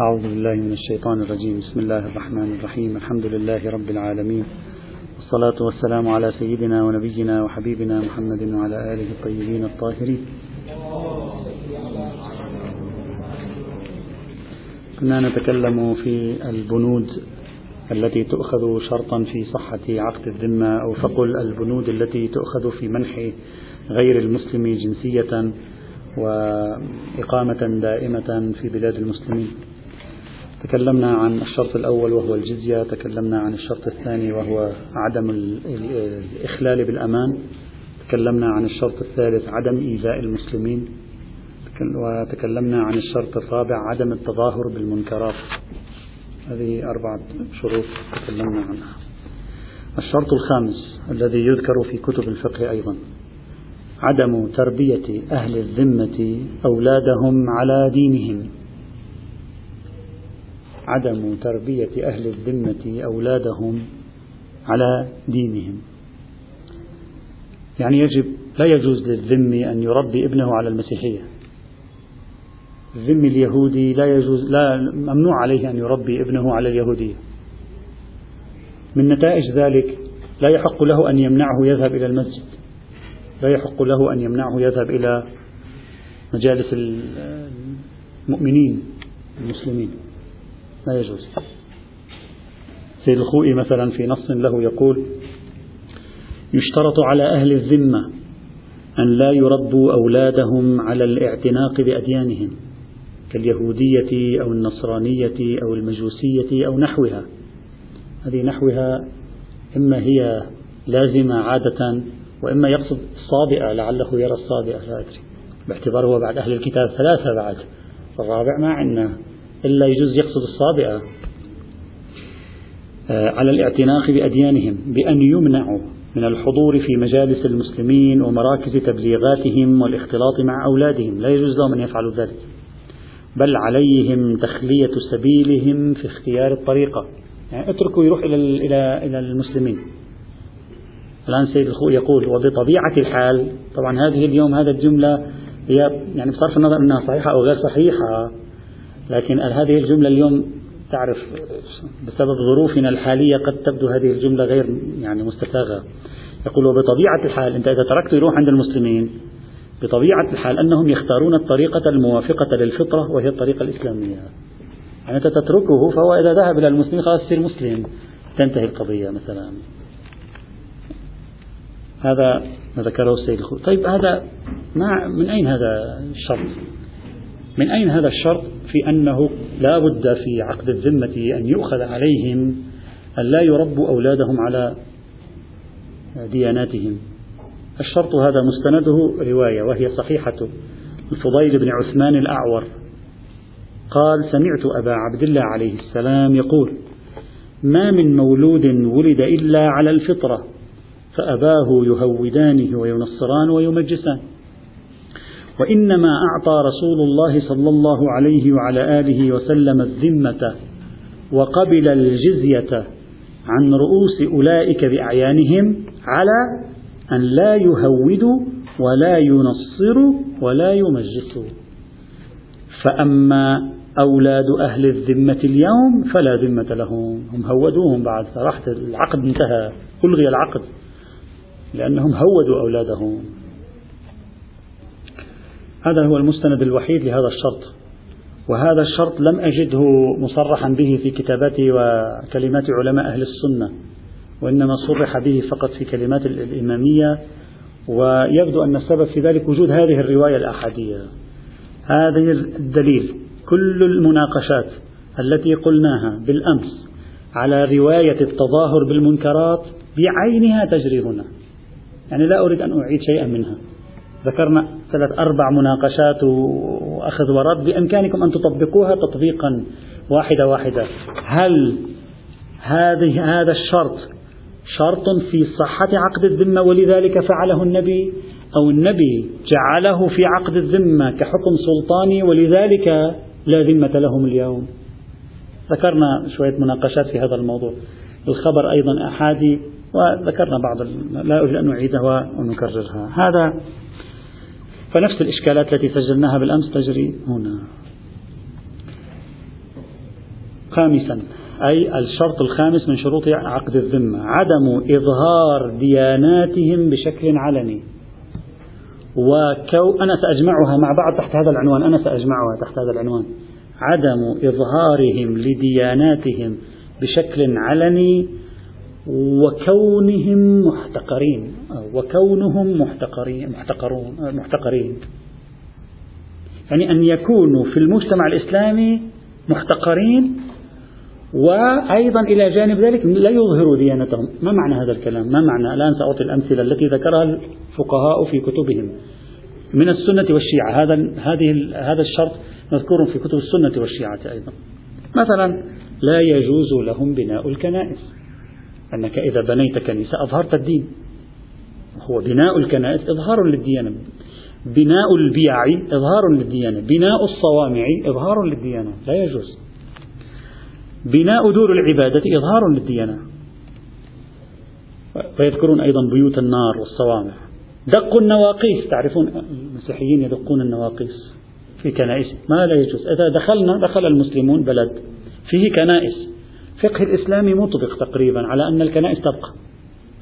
أعوذ بالله من الشيطان الرجيم. بسم الله الرحمن الرحيم. الحمد لله رب العالمين. والصلاة والسلام على سيدنا ونبينا وحبيبنا محمد وعلى آله الطيبين الطاهرين. كنا نتكلم في البنود التي تؤخذ شرطا في صحة عقد الذمة أو فقل البنود التي تؤخذ في منح غير المسلم جنسية وإقامة دائمة في بلاد المسلمين. تكلمنا عن الشرط الأول وهو الجزية تكلمنا عن الشرط الثاني وهو عدم الإخلال بالأمان تكلمنا عن الشرط الثالث عدم إيذاء المسلمين وتكلمنا عن الشرط الرابع عدم التظاهر بالمنكرات. هذه أربعة شروط تكلمنا عنها. الشرط الخامس الذي يذكر في كتب الفقه أيضا عدم تربية أهل الذمة أولادهم على دينهم. عدم تربية أهل الذمة أولادهم على دينهم. يعني يجب لا يجوز للذمي أن يربي ابنه على المسيحية. الذمي اليهودي لا يجوز لا ممنوع عليه أن يربي ابنه على اليهودية. من نتائج ذلك لا يحق له أن يمنعه يذهب إلى المسجد. لا يحق له أن يمنعه يذهب إلى مجالس المؤمنين المسلمين. لا يجوز. سيد الخوئي مثلا في نص له يقول يشترط على أهل الذمة أن لا يربوا أولادهم على الاعتناق بأديانهم كاليهودية أو النصرانية أو المجوسية أو نحوها. هذه نحوها إما هي لازمة عادة وإما يقصد الصابئة لعله يرى الصابئة لا أدري. باعتباره هو بعد أهل الكتاب ثلاثة بعد الرابع ما عندنا. إلا يجوز يقصد الصابئة آه، على الاعتناق بأديانهم بأن يمنعوا من الحضور في مجالس المسلمين ومراكز تبليغاتهم والاختلاط مع أولادهم. لا يجوز لهم أن يفعلوا ذلك. بل عليهم تخلية سبيلهم في اختيار الطريقة. يعني اتركوا يروح إلى إلى إلى المسلمين. الآن سيد الخوء يقول وبطبيعة الحال طبعا هذه اليوم هذا الجملة هي يعني بصرف النظر أنها صحيحة أو غير صحيحة لكن هذه الجملة اليوم تعرف بسبب ظروفنا الحالية قد تبدو هذه الجملة غير يعني مستساغة يقول وبطبيعة الحال أنت إذا تركته يروح عند المسلمين بطبيعة الحال أنهم يختارون الطريقة الموافقة للفطرة وهي الطريقة الإسلامية. يعني أنت تتركه فهو إذا ذهب إلى المسلمين خلاص يصير مسلم. تنتهي القضية مثلا. هذا ما ذكره السيد طيب هذا ما من أين هذا الشرط؟ من أين هذا الشرط في أنه لا بد في عقد الذمة أن يؤخذ عليهم أن لا يربوا أولادهم على دياناتهم؟ الشرط هذا مستنده رواية وهي صحيحة. الفضيل بن عثمان الأعور قال سمعت أبا عبد الله عليه السلام يقول ما من مولود ولد إلا على الفطرة فأباه يهودانه وينصران ويمجسان. وإنما أعطى رسول الله صلى الله عليه وعلى آله وسلم الذمة وقبل الجزية عن رؤوس أولئك بأعيانهم على أن لا يهودوا ولا ينصروا ولا يمجسوا فأما أولاد أهل الذمة اليوم فلا ذمة لهم. هم هودوهم بعد راحت العقد انتهى. ألغي العقد. لأنهم هودوا أولادهم. هذا هو المستند الوحيد لهذا الشرط. وهذا الشرط لم أجده مصرحا به في كتابات وكلمات علماء أهل السنة وإنما صرح به فقط في كلمات الإمامية. ويبدو أن السبب في ذلك وجود هذه الرواية الأحادية. هذه الدليل كل المناقشات التي قلناها بالأمس على رواية التظاهر بالمنكرات بعينها تجري هنا. يعني لا أريد أن أعيد شيئا منها. ذكرنا ثلاث أربع مناقشات وأخذ ورد بإمكانكم أن تطبقوها تطبيقا واحدة واحدة. هل هذه هذا الشرط شرط في صحة عقد الذمة ولذلك فعله النبي؟ أو النبي جعله في عقد الذمة كحكم سلطاني ولذلك لا ذمة لهم اليوم؟ ذكرنا شوية مناقشات في هذا الموضوع. الخبر أيضا أحادي وذكرنا بعض لا أريد أن نعيدها ونكررها. هذا فنفس الإشكالات التي سجلناها بالأمس تجري هنا. خامسا أي الشرط الخامس من شروط عقد الذمة عدم إظهار دياناتهم بشكل علني. وكو أنا سأجمعها مع بعض تحت هذا العنوان أنا سأجمعها تحت هذا العنوان. عدم إظهارهم لدياناتهم بشكل علني وكونهم محتقرين. وكونهم محتقرين محتقرون محتقرين. يعني أن يكونوا في المجتمع الإسلامي محتقرين وأيضا إلى جانب ذلك لا يظهروا ديانتهم. ما معنى هذا الكلام؟ ما معنى؟ الآن سأعطي الأمثلة التي ذكرها الفقهاء في كتبهم. من السنة والشيعة. هذا هذه هذا الشرط مذكور في كتب السنة والشيعة أيضا. مثلا لا يجوز لهم بناء الكنائس. أنك إذا بنيت كنيسة أظهرت الدين. هو بناء الكنائس إظهار للديانة. بناء البيع إظهار للديانة. بناء الصوامع إظهار للديانة. لا يجوز. بناء دور العبادة إظهار للديانة. ويذكرون أيضا بيوت النار والصوامع. دق النواقيس. تعرفون المسيحيين يدقون النواقيس في كنائس. ما لا يجوز. إذا دخلنا دخل المسلمون بلد. فيه كنائس. فقه الإسلامي مطبق تقريبا على أن الكنائس تبقى.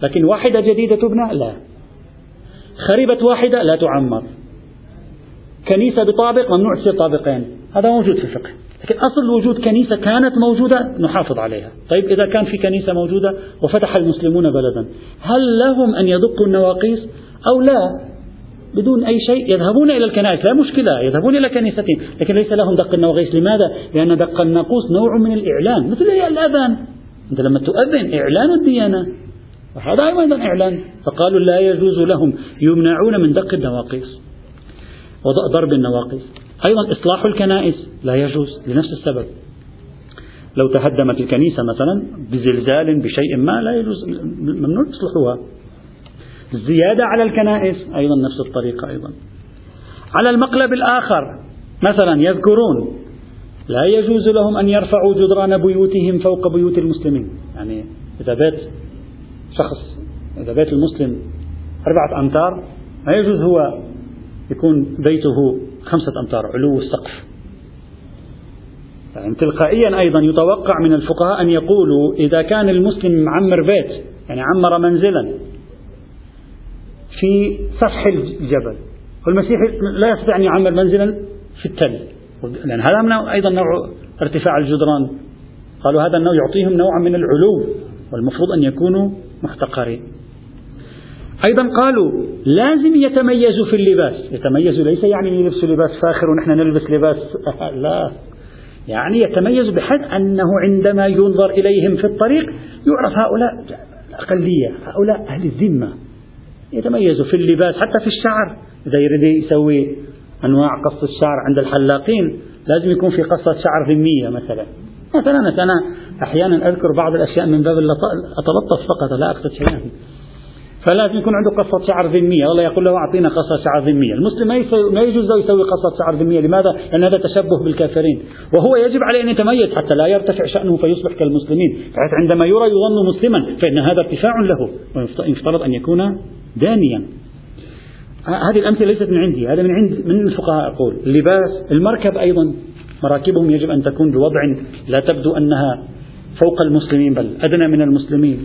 لكن واحدة جديدة تبنى؟ لا. خربت واحدة؟ لا تعمر. كنيسة بطابق؟ ممنوع تصير طابقين. هذا موجود في الفقه. لكن أصل وجود كنيسة كانت موجودة نحافظ عليها. طيب إذا كان في كنيسة موجودة وفتح المسلمون بلدا هل لهم أن يدقوا النواقيس أو لا؟ بدون أي شيء يذهبون إلى الكنائس. لا مشكلة يذهبون إلى كنيستهم لكن ليس لهم دق النواقيس لماذا؟ لأن دق الناقوس نوع من الإعلان. مثل الأذان. أنت لما تؤذن إعلان الديانة. وهذا أيضا إعلان. فقالوا لا يجوز لهم. يمنعون من دق النواقيس. وضرب النواقيس. أيضا إصلاح الكنائس لا يجوز لنفس السبب. لو تهدمت الكنيسة مثلا بزلزال بشيء ما لا يجوز. ممنوع إصلاحها. الزيادة على الكنائس أيضا نفس الطريقة أيضا. على المقلب الآخر مثلا يذكرون لا يجوز لهم أن يرفعوا جدران بيوتهم فوق بيوت المسلمين. يعني إذا بيت شخص إذا بيت المسلم أربعة أمتار ما يجوز هو يكون بيته خمسة أمتار علو السقف. يعني تلقائيا أيضا يتوقع من الفقهاء أن يقولوا إذا كان المسلم معمر بيت يعني عمر منزلا في سفح الجبل. والمسيحي لا يستطيع أن يعمر منزلا في التل. لأن هذا أيضا نوع ارتفاع الجدران. قالوا هذا النوع يعطيهم نوعا من العلو والمفروض أن يكونوا محتقرين. أيضا قالوا لازم يتميزوا في اللباس. يتميزوا ليس يعني يلبسوا لباس فاخر ونحن نلبس لباس لا. يعني يتميز بحيث أنه عندما ينظر إليهم في الطريق يعرف هؤلاء الأقلية هؤلاء أهل الذمة. يتميزوا في اللباس حتى في الشعر. إذا يريد يسوي أنواع قص الشعر عند الحلاقين لازم يكون في قصة شعر ذمية مثلا. مثلا أنا أحيانا أذكر بعض الأشياء من باب أتلطف فقط لا أقصد شيئا. فلازم يكون عنده قصة شعر ذمية. الله يقول له أعطينا قصة شعر ذمية. المسلم ما يجوز له يسوي قصة شعر ذمية. لماذا؟ لأن هذا تشبه بالكافرين. وهو يجب عليه أن يتميز حتى لا يرتفع شأنه فيصبح كالمسلمين. بحيث عندما يرى يظن مسلما فإن هذا ارتفاع له. ويفترض أن يكون دانيا. هذه الأمثلة ليست من عندي. هذا من عند من الفقهاء أقول. اللباس المركب أيضا. مراكبهم يجب أن تكون بوضع لا تبدو أنها فوق المسلمين بل أدنى من المسلمين.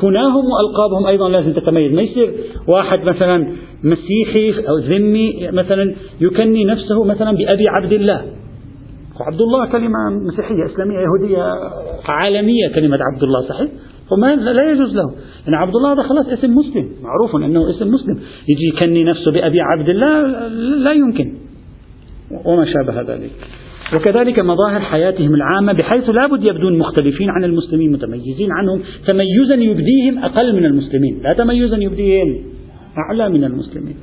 كناهم وألقابهم أيضا لازم تتميز. ما يصير واحد مثلا مسيحي أو ذمي مثلا يكني نفسه مثلا بأبي عبد الله. عبد الله كلمة مسيحية إسلامية يهودية عالمية كلمة عبد الله صحيح؟ وما لا يجوز له. يعني عبد الله هذا خلاص اسم مسلم معروف أنه اسم مسلم. يجي يكني نفسه بأبي عبد الله لا يمكن. وما شابه ذلك. وكذلك مظاهر حياتهم العامة بحيث لا بد يبدون مختلفين عن المسلمين متميزين عنهم تميزا يبديهم أقل من المسلمين. لا تميزا يبديهم أعلى من المسلمين.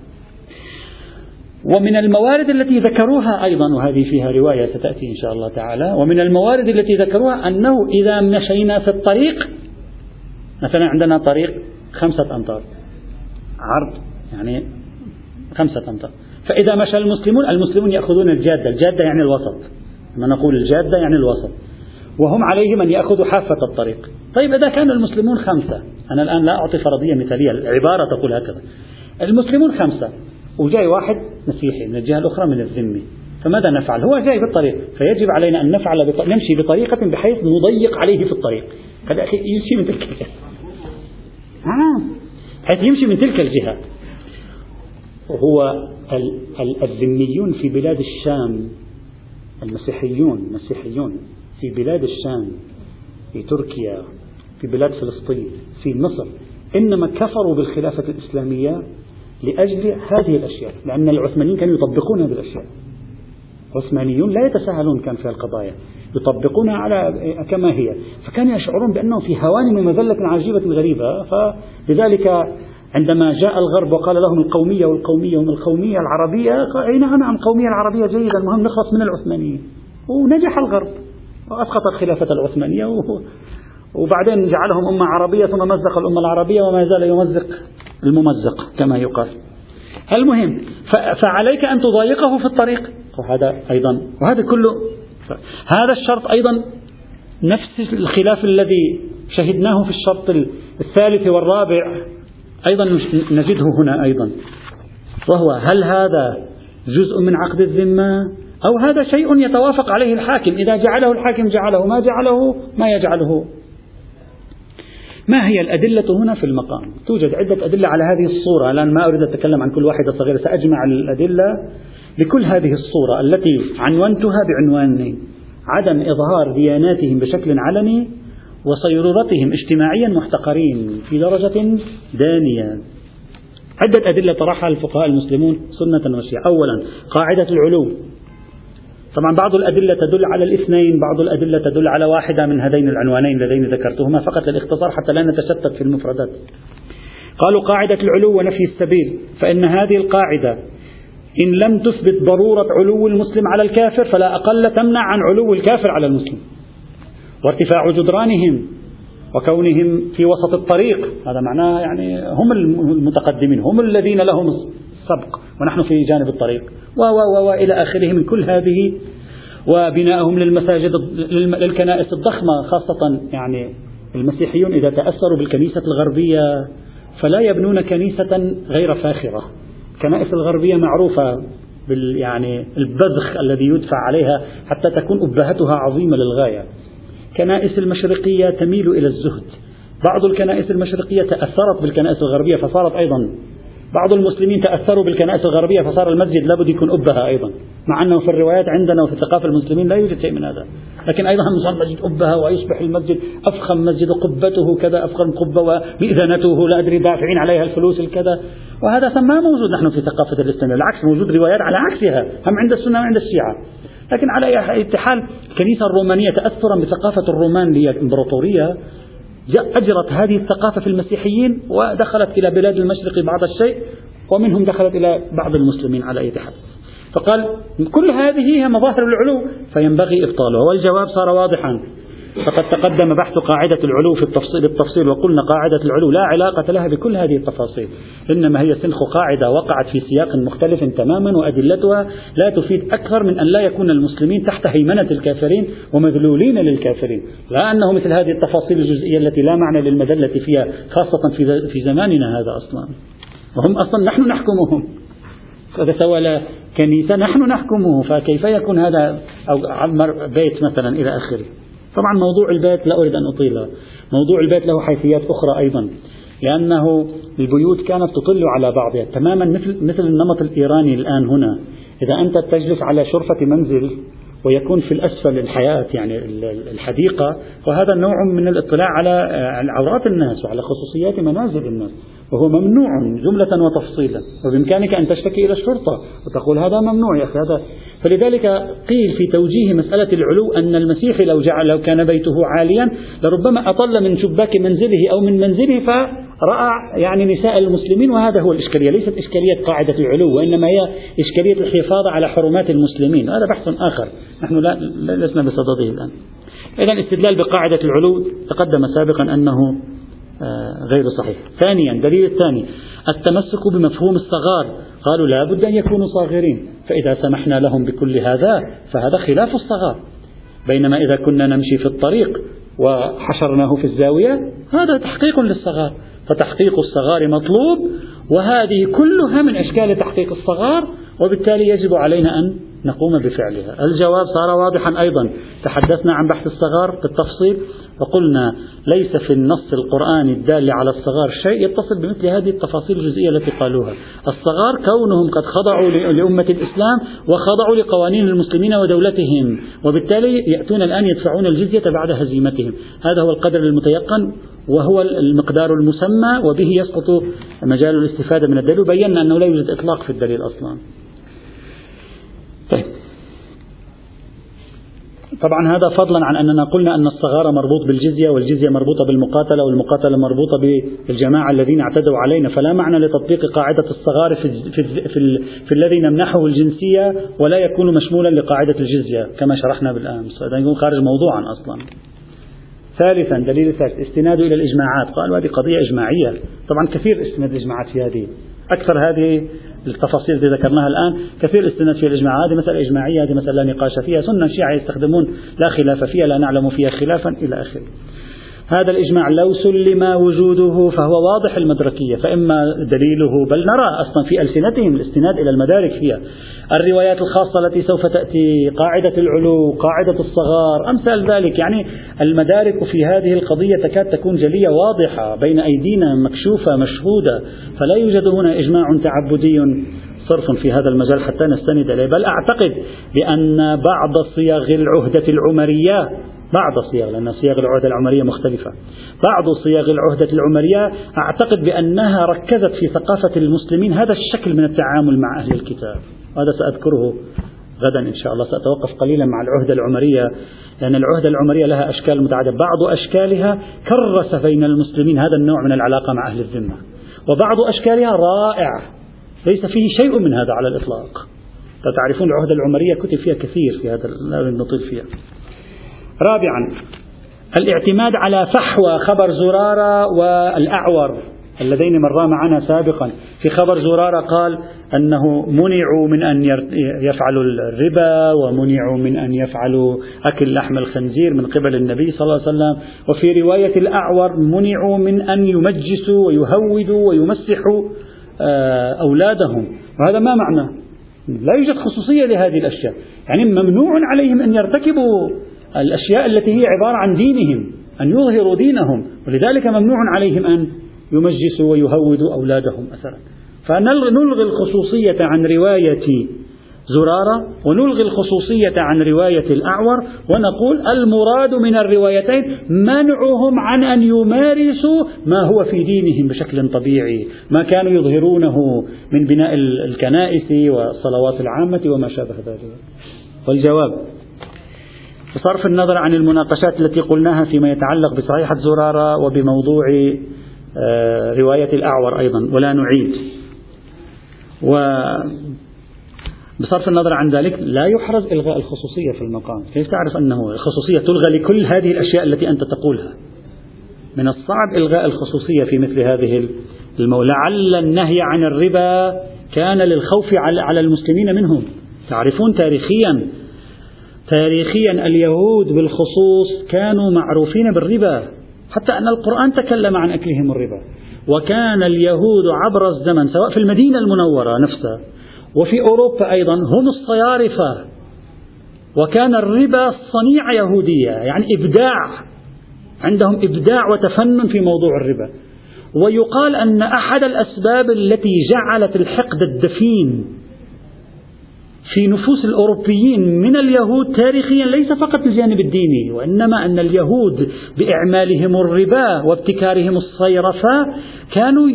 ومن الموارد التي ذكروها أيضا وهذه فيها رواية ستأتي إن شاء الله تعالى ومن الموارد التي ذكروها أنه إذا مشينا في الطريق مثلا عندنا طريق خمسة أمتار عرض يعني خمسة أمتار. فإذا مشى المسلمون المسلمون يأخذون الجادة. الجادة يعني الوسط. لما نقول الجادة يعني الوسط. وهم عليهم أن يأخذوا حافة الطريق. طيب إذا كان المسلمون خمسة. أنا الآن لا أعطي فرضية مثالية. العبارة تقول هكذا. المسلمون خمسة. وجاي واحد مسيحي من الجهة الأخرى من الذمي فماذا نفعل؟ هو جاي في الطريق. فيجب علينا أن نفعل بط... نمشي بطريقة بحيث نضيق عليه في الطريق. هذا يمشي من تلك الجهة. آه. بحيث يمشي من تلك الجهة. وهو الذميون في بلاد الشام المسيحيون المسيحيون في بلاد الشام في تركيا في بلاد فلسطين في مصر إنما كفروا بالخلافة الإسلامية لأجل هذه الأشياء لأن العثمانيين كانوا يطبقون هذه الأشياء. عثمانيون لا يتساهلون كان في القضايا يطبقونها على كما هي. فكانوا يشعرون بأنهم في هوان ومذلة عجيبة غريبة فلذلك عندما جاء الغرب وقال لهم القومية والقومية هم القومية العربية قال نعم نعم القومية العربية جيدة المهم نخلص من العثمانيين. ونجح الغرب وأسقط الخلافة العثمانية وبعدين جعلهم أمة عربية ثم مزق الأمة العربية وما زال يمزق الممزق كما يقال. المهم فعليك أن تضايقه في الطريق. وهذا أيضا وهذا كله هذا الشرط أيضا نفس الخلاف الذي شهدناه في الشرط الثالث والرابع. أيضا نجده هنا أيضا. وهو هل هذا جزء من عقد الذمة؟ أو هذا شيء يتوافق عليه الحاكم؟ إذا جعله الحاكم جعله ما جعله ما يجعله. ما هي الأدلة هنا في المقام؟ توجد عدة أدلة على هذه الصورة. الآن ما أريد أتكلم عن كل واحدة صغيرة سأجمع الأدلة لكل هذه الصورة التي عنونتها بعنوانين عدم إظهار دياناتهم بشكل علني وصيرورتهم اجتماعيا محتقرين في درجة دانية. عدة أدلة طرحها الفقهاء المسلمون سنة وشيعة أولا قاعدة العلو طبعا بعض الأدلة تدل على الاثنين بعض الأدلة تدل على واحدة من هذين العنوانين اللذين ذكرتهما فقط للاختصار حتى لا نتشتت في المفردات. قالوا قاعدة العلو ونفي السبيل فإن هذه القاعدة إن لم تثبت ضرورة علو المسلم على الكافر فلا أقل تمنع عن علو الكافر على المسلم. وارتفاع جدرانهم وكونهم في وسط الطريق. هذا معناه يعني هم المتقدمين هم الذين لهم السبق ونحن في جانب الطريق. و و و إلى آخره من كل هذه وبنائهم للمساجد للكنائس الضخمة خاصة يعني المسيحيون إذا تأثروا بالكنيسة الغربية فلا يبنون كنيسة غير فاخرة. الكنائس الغربية معروفة بال يعني البذخ الذي يدفع عليها حتى تكون أبهتها عظيمة للغاية. كنائس المشرقية تميل إلى الزهد. بعض الكنائس المشرقية تأثرت بالكنائس الغربية فصارت أيضا. بعض المسلمين تأثروا بالكنائس الغربية فصار المسجد لابد يكون أبها أيضا. مع أنه في الروايات عندنا وفي الثقافة المسلمين لا يوجد شيء من هذا. لكن أيضا صار المسجد أبها ويصبح المسجد أفخم مسجد قبته كذا أفخم قبة ومئذنته لا أدري دافعين عليها الفلوس الكذا. وهذا ما موجود نحن في ثقافة الإسلام بالعكس موجود روايات على عكسها هم عند السنة وعند الشيعة. لكن على أي حال الكنيسة الرومانية تأثرا بثقافة الرومان الإمبراطورية أجرت هذه الثقافة في المسيحيين ودخلت إلى بلاد المشرق بعض الشيء ومنهم دخلت إلى بعض المسلمين على أي حال فقال كل هذه هي مظاهر العلو. فينبغي إبطالها والجواب صار واضحا. فقد تقدم بحث قاعدة العلو في التفصيل بالتفصيل وقلنا قاعدة العلو لا علاقة لها بكل هذه التفاصيل. إنما هي سنخ قاعدة وقعت في سياق مختلف تماما وأدلتها لا تفيد أكثر من أن لا يكون المسلمين تحت هيمنة الكافرين ومذلولين للكافرين. لا أنه مثل هذه التفاصيل الجزئية التي لا معنى للمذلة فيها خاصة في زماننا هذا أصلا. وهم أصلا نحن نحكمهم. فإذا سوى كنيسة نحن نحكمه. فكيف يكون هذا أو عمر بيت مثلا إلى آخره؟ طبعا موضوع البيت لا أريد أن أطيله موضوع البيت له حيثيات أخرى أيضا لأنه البيوت كانت تطل على بعضها. تماما مثل مثل النمط الإيراني الآن هنا. إذا أنت تجلس على شرفة منزل ويكون في الأسفل الحياة يعني الحديقة وهذا نوع من الاطلاع على عورات الناس وعلى خصوصيات منازل الناس. وهو ممنوع جملة وتفصيلا وبإمكانك أن تشتكي إلى الشرطة وتقول هذا ممنوع يا أخي هذا فلذلك قيل في توجيه مسألة العلو أن المسيحي لو جعل لو كان بيته عاليا لربما أطل من شباك منزله أو من منزله فرأى يعني نساء المسلمين وهذا هو الإشكالية ليست إشكالية قاعدة العلو وإنما هي إشكالية الحفاظ على حرمات المسلمين هذا بحث آخر نحن لا لسنا بصدده الآن. إذا الاستدلال بقاعدة العلو تقدم سابقا أنه غير صحيح. ثانيا دليل الثاني التمسك بمفهوم الصغار. قالوا لا بد أن يكونوا صاغرين. فإذا سمحنا لهم بكل هذا فهذا خلاف الصغار. بينما إذا كنا نمشي في الطريق وحشرناه في الزاوية هذا تحقيق للصغار. فتحقيق الصغار مطلوب وهذه كلها من أشكال تحقيق الصغار وبالتالي يجب علينا أن نقوم بفعلها. الجواب صار واضحا أيضا. تحدثنا عن بحث الصغار بالتفصيل. وقلنا ليس في النص القرآني الدال على الصغار شيء يتصل بمثل هذه التفاصيل الجزئية التي قالوها. الصغار كونهم قد خضعوا لأمة الإسلام وخضعوا لقوانين المسلمين ودولتهم وبالتالي يأتون الآن يدفعون الجزية بعد هزيمتهم. هذا هو القدر المتيقن وهو المقدار المسمى وبه يسقط مجال الاستفادة من الدليل. وبينا أنه لا يوجد إطلاق في الدليل أصلا. طيب. طبعا هذا فضلا عن أننا قلنا أن الصغار مربوط بالجزية والجزية مربوطة بالمقاتلة والمقاتلة مربوطة بالجماعة الذين اعتدوا علينا. فلا معنى لتطبيق قاعدة الصغار في, في, في, في, الذي نمنحه الجنسية ولا يكون مشمولا لقاعدة الجزية كما شرحنا بالأمس هذا يكون خارج موضوعا أصلا. ثالثا دليل ثالث استناد إلى الإجماعات. قالوا هذه قضية إجماعية. طبعا كثير استناد الإجماعات في هذه. أكثر هذه التفاصيل التي ذكرناها الآن كثير استناد في الإجماع. هذه مسألة إجماعية هذه مسألة لا نقاش فيها. سنة الشيعة يستخدمون لا خلاف فيها لا نعلم فيها خلافا إلى آخره. هذا الإجماع لو سلم وجوده فهو واضح المدركية فإما دليله بل نرى أصلا في ألسنتهم الاستناد إلى المدارك فيها الروايات الخاصة التي سوف تأتي قاعدة العلو قاعدة الصغار أمثال ذلك. يعني المدارك في هذه القضية تكاد تكون جلية واضحة بين أيدينا مكشوفة مشهودة فلا يوجد هنا إجماع تعبدي صرف في هذا المجال حتى نستند إليه. بل أعتقد بأن بعض صيغ العهدة العمرية بعض الصيغ لأن صيغ العهدة العمرية مختلفة. بعض صيغ العهدة العمرية أعتقد بأنها ركزت في ثقافة المسلمين هذا الشكل من التعامل مع أهل الكتاب. هذا سأذكره غدا إن شاء الله سأتوقف قليلا مع العهدة العمرية لأن العهدة العمرية لها أشكال متعددة. بعض أشكالها كرس بين المسلمين هذا النوع من العلاقة مع أهل الذمة. وبعض أشكالها رائع ليس فيه شيء من هذا على الإطلاق. تعرفون العهدة العمرية كتب فيها كثير في هذا لا نطيل فيها. رابعا الاعتماد على فحوى خبر زرارة والأعور اللذين مرا معنا سابقا. في خبر زرارة قال أنه منعوا من أن يفعلوا الربا ومنعوا من أن يفعلوا أكل لحم الخنزير من قبل النبي صلى الله عليه وسلم. وفي رواية الأعور منعوا من أن يمجسوا ويهودوا ويمسحوا آه، أولادهم. وهذا ما معنى؟ لا يوجد خصوصية لهذه الأشياء. يعني ممنوع عليهم أن يرتكبوا الأشياء التي هي عبارة عن دينهم أن يظهروا دينهم ولذلك ممنوع عليهم أن يمجسوا ويهودوا أولادهم مثلا فنلغي الخصوصية عن رواية زرارة ونلغي الخصوصية عن رواية الأعور ونقول المراد من الروايتين منعهم عن أن يمارسوا ما هو في دينهم بشكل طبيعي. ما كانوا يظهرونه من بناء الكنائس والصلوات العامة وما شابه ذلك. والجواب بصرف النظر عن المناقشات التي قلناها فيما يتعلق بصحيحة زرارة وبموضوع آه، رواية الأعور أيضا ولا نعيد. بصرف النظر عن ذلك لا يحرز إلغاء الخصوصية في المقام. كيف تعرف أنه الخصوصية تلغى لكل هذه الأشياء التي أنت تقولها؟ من الصعب إلغاء الخصوصية في مثل هذه المولى لعل النهي عن الربا كان للخوف على المسلمين منهم. تعرفون تاريخيا تاريخيا اليهود بالخصوص كانوا معروفين بالربا حتى أن القرآن تكلم عن أكلهم الربا. وكان اليهود عبر الزمن سواء في المدينة المنورة نفسها وفي أوروبا أيضا هم الصيارفة. وكان الربا صنيعة يهودية يعني إبداع. عندهم إبداع وتفنن في موضوع الربا. ويقال أن أحد الأسباب التي جعلت الحقد الدفين في نفوس الأوروبيين من اليهود تاريخيا ليس فقط الجانب الديني وإنما أن اليهود بإعمالهم الربا وابتكارهم الصيرفة كانوا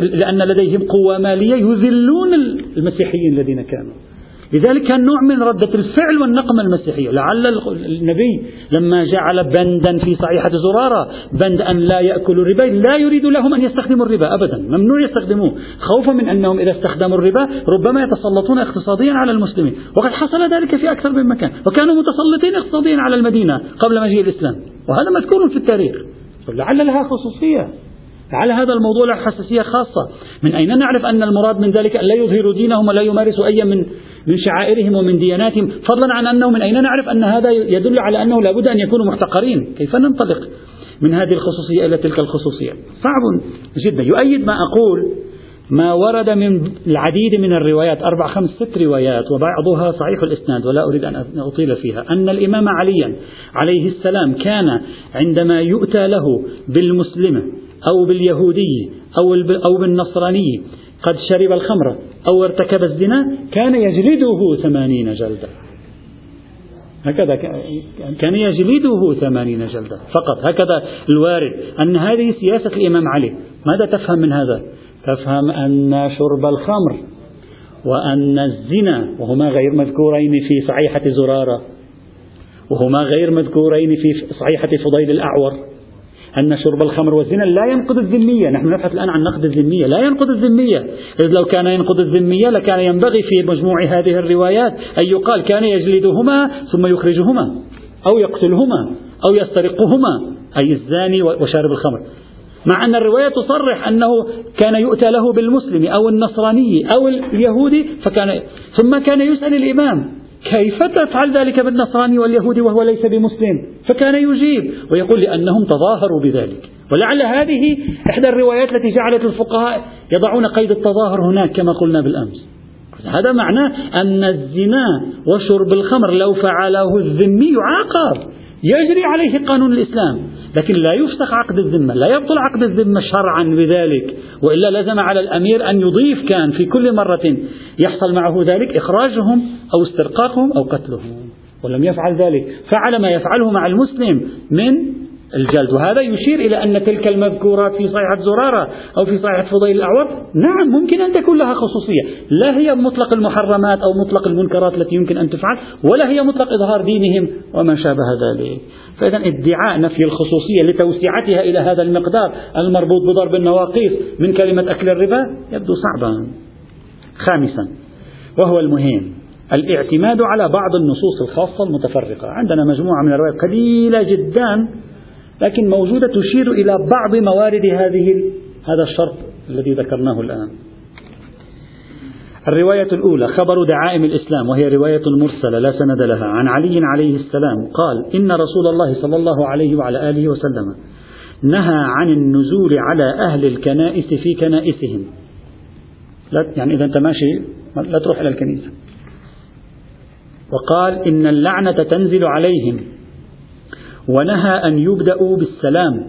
لأن لديهم قوة مالية يذلون المسيحيين الذين كانوا. لذلك كان نوع من ردة الفعل والنقمة المسيحية. لعل النبي لما جعل بندا في صحيحة زرارة بند أن لا يأكلوا الربا لا يريد لهم أن يستخدموا الربا أبدا ممنوع يستخدموه. خوفا من أنهم إذا استخدموا الربا ربما يتسلطون اقتصاديا على المسلمين. وقد حصل ذلك في أكثر من مكان. وكانوا متسلطين اقتصاديا على المدينة قبل مجيء الإسلام. وهذا مذكور في التاريخ. لعل لها خصوصية. على هذا الموضوع له حساسية خاصة. من أين نعرف أن المراد من ذلك أن لا يظهروا دينهم ولا يمارسوا أي من من شعائرهم ومن دياناتهم. فضلا عن أنه من أين نعرف أن هذا يدل على أنه لابد أن يكونوا محتقرين؟ كيف ننطلق من هذه الخصوصية إلى تلك الخصوصية؟ صعب جدا. يؤيد ما أقول ما ورد من العديد من الروايات أربع خمس ست روايات وبعضها صحيح الإسناد ولا أريد أن أطيل فيها. أن الإمام عليا عليه السلام كان عندما يؤتى له بالمسلمة أو باليهودي أو أو بالنصراني قد شرب الخمر أو ارتكب الزنا كان يجلده ثمانين جلدة. هكذا كان يجلده ثمانين جلدة. فقط هكذا الوارد أن هذه سياسة الإمام علي. ماذا تفهم من هذا؟ تفهم أن شرب الخمر وأن الزنا وهما غير مذكورين في صحيحة زرارة وهما غير مذكورين في صحيحة فضيل الأعور. أن شرب الخمر والزنا لا ينقض الذمية. نحن نبحث الآن عن نقد الذمية. لا ينقض الذمية. إذ لو كان ينقض الذمية لكان ينبغي في مجموع هذه الروايات أن يقال كان يجلدهما ثم يخرجهما أو يقتلهما أو يسترقهما أي الزاني وشارب الخمر. مع أن الرواية تصرح أنه كان يؤتى له بالمسلم أو النصراني أو اليهودي فكان ثم كان يسأل الإمام. كيف تفعل ذلك بالنصراني واليهودي وهو ليس بمسلم؟ فكان يجيب ويقول لأنهم تظاهروا بذلك. ولعل هذه إحدى الروايات التي جعلت الفقهاء يضعون قيد التظاهر هناك كما قلنا بالأمس. هذا معناه أن الزنا وشرب الخمر لو فعله الذمي يعاقب يجري عليه قانون الإسلام. لكن لا يفسخ عقد الذمة لا يبطل عقد الذمة شرعا بذلك وإلا لزم على الأمير أن يضيف كان في كل مرة يحصل معه ذلك إخراجهم أو استرقاقهم أو قتلهم ولم يفعل ذلك فعل ما يفعله مع المسلم من الجلد وهذا يشير إلى أن تلك المذكورات في صحيحة زرارة أو في صحيحة فضيل الأعور نعم ممكن أن تكون لها خصوصية لا هي مطلق المحرمات أو مطلق المنكرات التي يمكن أن تفعل ولا هي مطلق إظهار دينهم وما شابه ذلك. فإذا ادعاء نفي الخصوصية لتوسعتها إلى هذا المقدار المربوط بضرب النواقيس من كلمة أكل الربا يبدو صعبا. خامسا وهو المهم الاعتماد على بعض النصوص الخاصة المتفرقة. عندنا مجموعة من الروايات قليلة جدا لكن موجودة تشير إلى بعض موارد هذه هذا الشرط الذي ذكرناه الآن. الرواية الأولى خبر دعائم الإسلام وهي رواية مرسلة لا سند لها عن علي عليه السلام قال إن رسول الله صلى الله عليه وعلى آله وسلم نهى عن النزول على أهل الكنائس في كنائسهم. لا يعني إذا أنت ماشي لا تروح إلى الكنيسة. وقال إن اللعنة تنزل عليهم ونهى أن يبدأوا بالسلام.